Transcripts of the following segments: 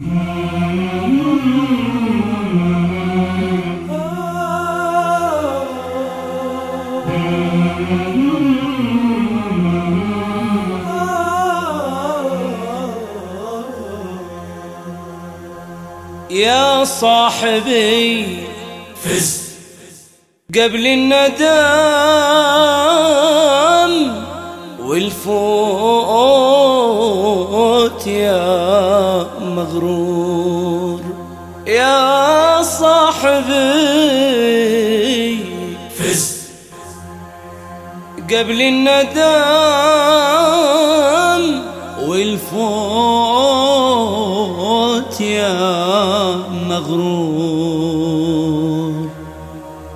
يا صاحبي فز قبل الندم والفوت يا مغرور. يا صاحبي فز قبل الندم والفوت يا مغرور.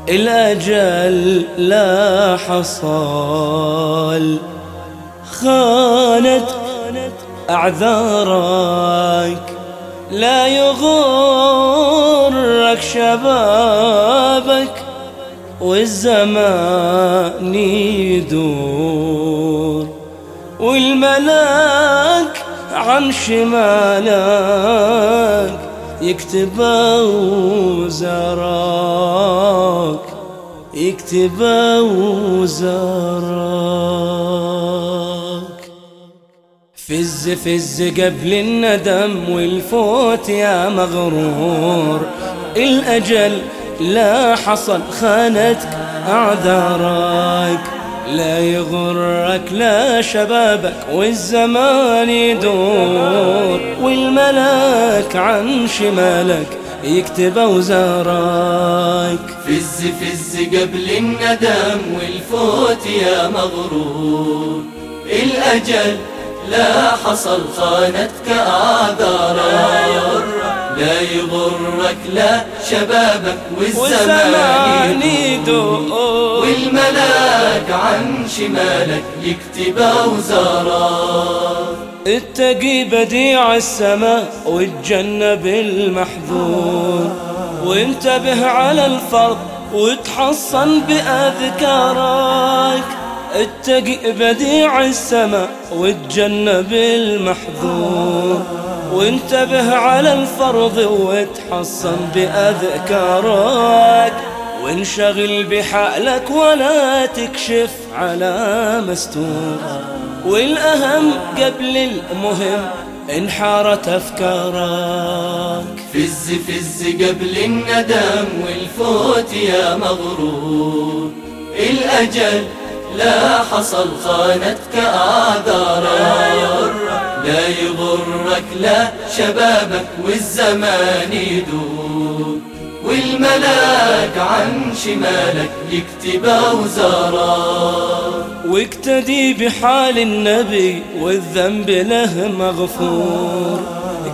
الأجل لا حصل خانت أعذارك لا يغرك شبابك والزمان يدور والملاك عن شمالك يكتب وزراك يكتب وزراك. فز فز قبل الندم والفوت يا مغرور الأجل لا حصل خانتك أعذارك لا يغرك لا شبابك والزمان يدور والملاك عن شمالك يكتب وزارك فز فز قبل الندم والفوت يا مغرور الأجل لا حصل خانتك أعذارك لا يغرك لا شبابك والزمان يدور. والملاك عن شمالك يكتب أوزارك اتقي بديع السماء وتجنب المحذور. وانتبه على الفرض وتحصن بأذكارك. اتقي بديع السماء وتجنب المحذور. وانتبه على الفرض وتحصن بأذكارك. وانشغل بحالك ولا تكشف على مستور. والأهم قبل المهم انحارت أفكارك. فز فز قبل الندم والفوت يا مغرور. الأجل لا حصل خانتك أعذارك لا يغرك لا شبابك والزمان يدور والملاك عن شمالك يكتب أوزارك واقتدي بحال النبي والذنب له مغفور.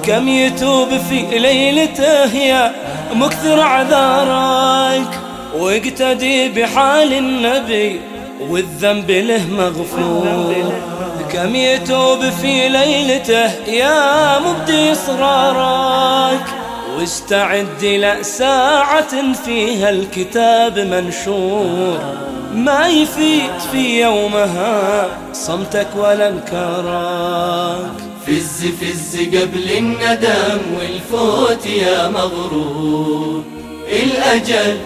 كم يتوب في ليلته يا مكثر عذارك. واقتدي بحال النبي والذنب له مغفور. كم يتوب في ليلته يا مبدي إصرارك. واستعد لساعة فيها الكتاب منشور. ما يفيد في يومها صمتك ولا انكارك فز فز قبل الندم والفوت يا مغرور. الأجل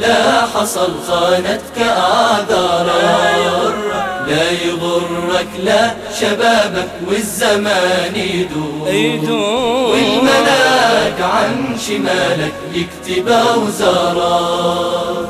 لا حصل خانتك أعذارك لا يغرك لا شبابك والزمان يدور. والملاك عن شمالك يكتب أوزارك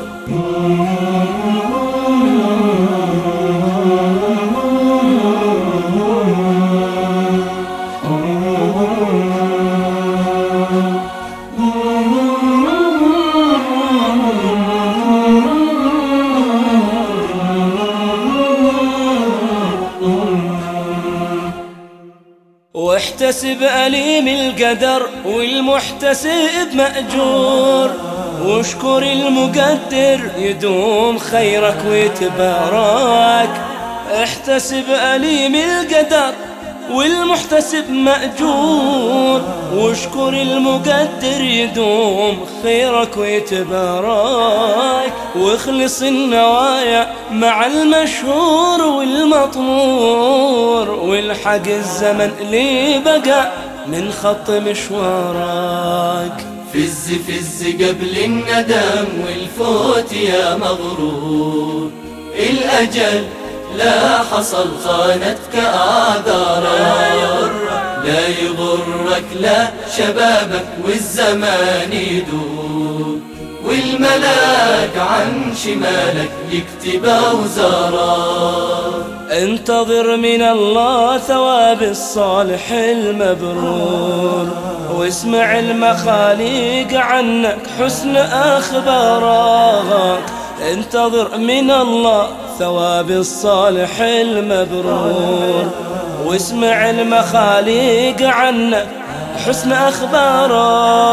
واحتسب أليم القدر والمحتسب مأجور. واشكر المقدر يدوم خيرك ويتبارك. احتسب أليم القدر والمحتسب مأجور. واشكر المقدر يدوم خيرك ويتبارك واخلص النوايا مع المشهور والمطمور والحق الزمن اللي بقى من خط مشوارك. فز فز قبل الندم والفوت يا مغرور الأجل لا حصل خانتك آذارك لا يغرك لا شبابك والزمان يدور. والملاك عن شمالك يكتب أوزارك انتظر من الله ثواب الصالح المبرور. واسمع المخاليق عنك حسن أخبارك. انتظر من الله ثواب الصالح المبرور واسمع المخاليق عنك حسن أخبارك.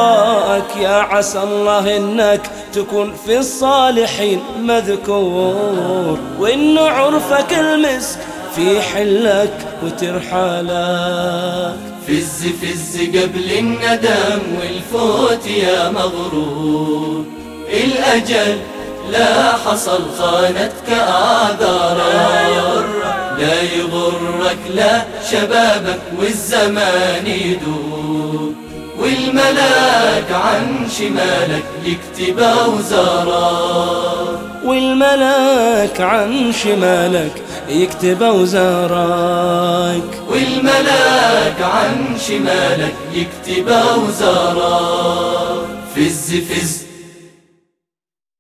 يا عسى الله إنك تكون في الصالحين مذكور وإن عرفك المسك في حلك وترحالك. فز فز قبل الندم والفوت يا مغرور الأجل لا حصل خانتك آذارك لا يغرك لا شبابك والزمان يدور والملاك عن شمالك يكتب أوزارك والملاك عن شمالك يكتب أوزارك. والملاك عن شمالك يكتب أوزارك فز فز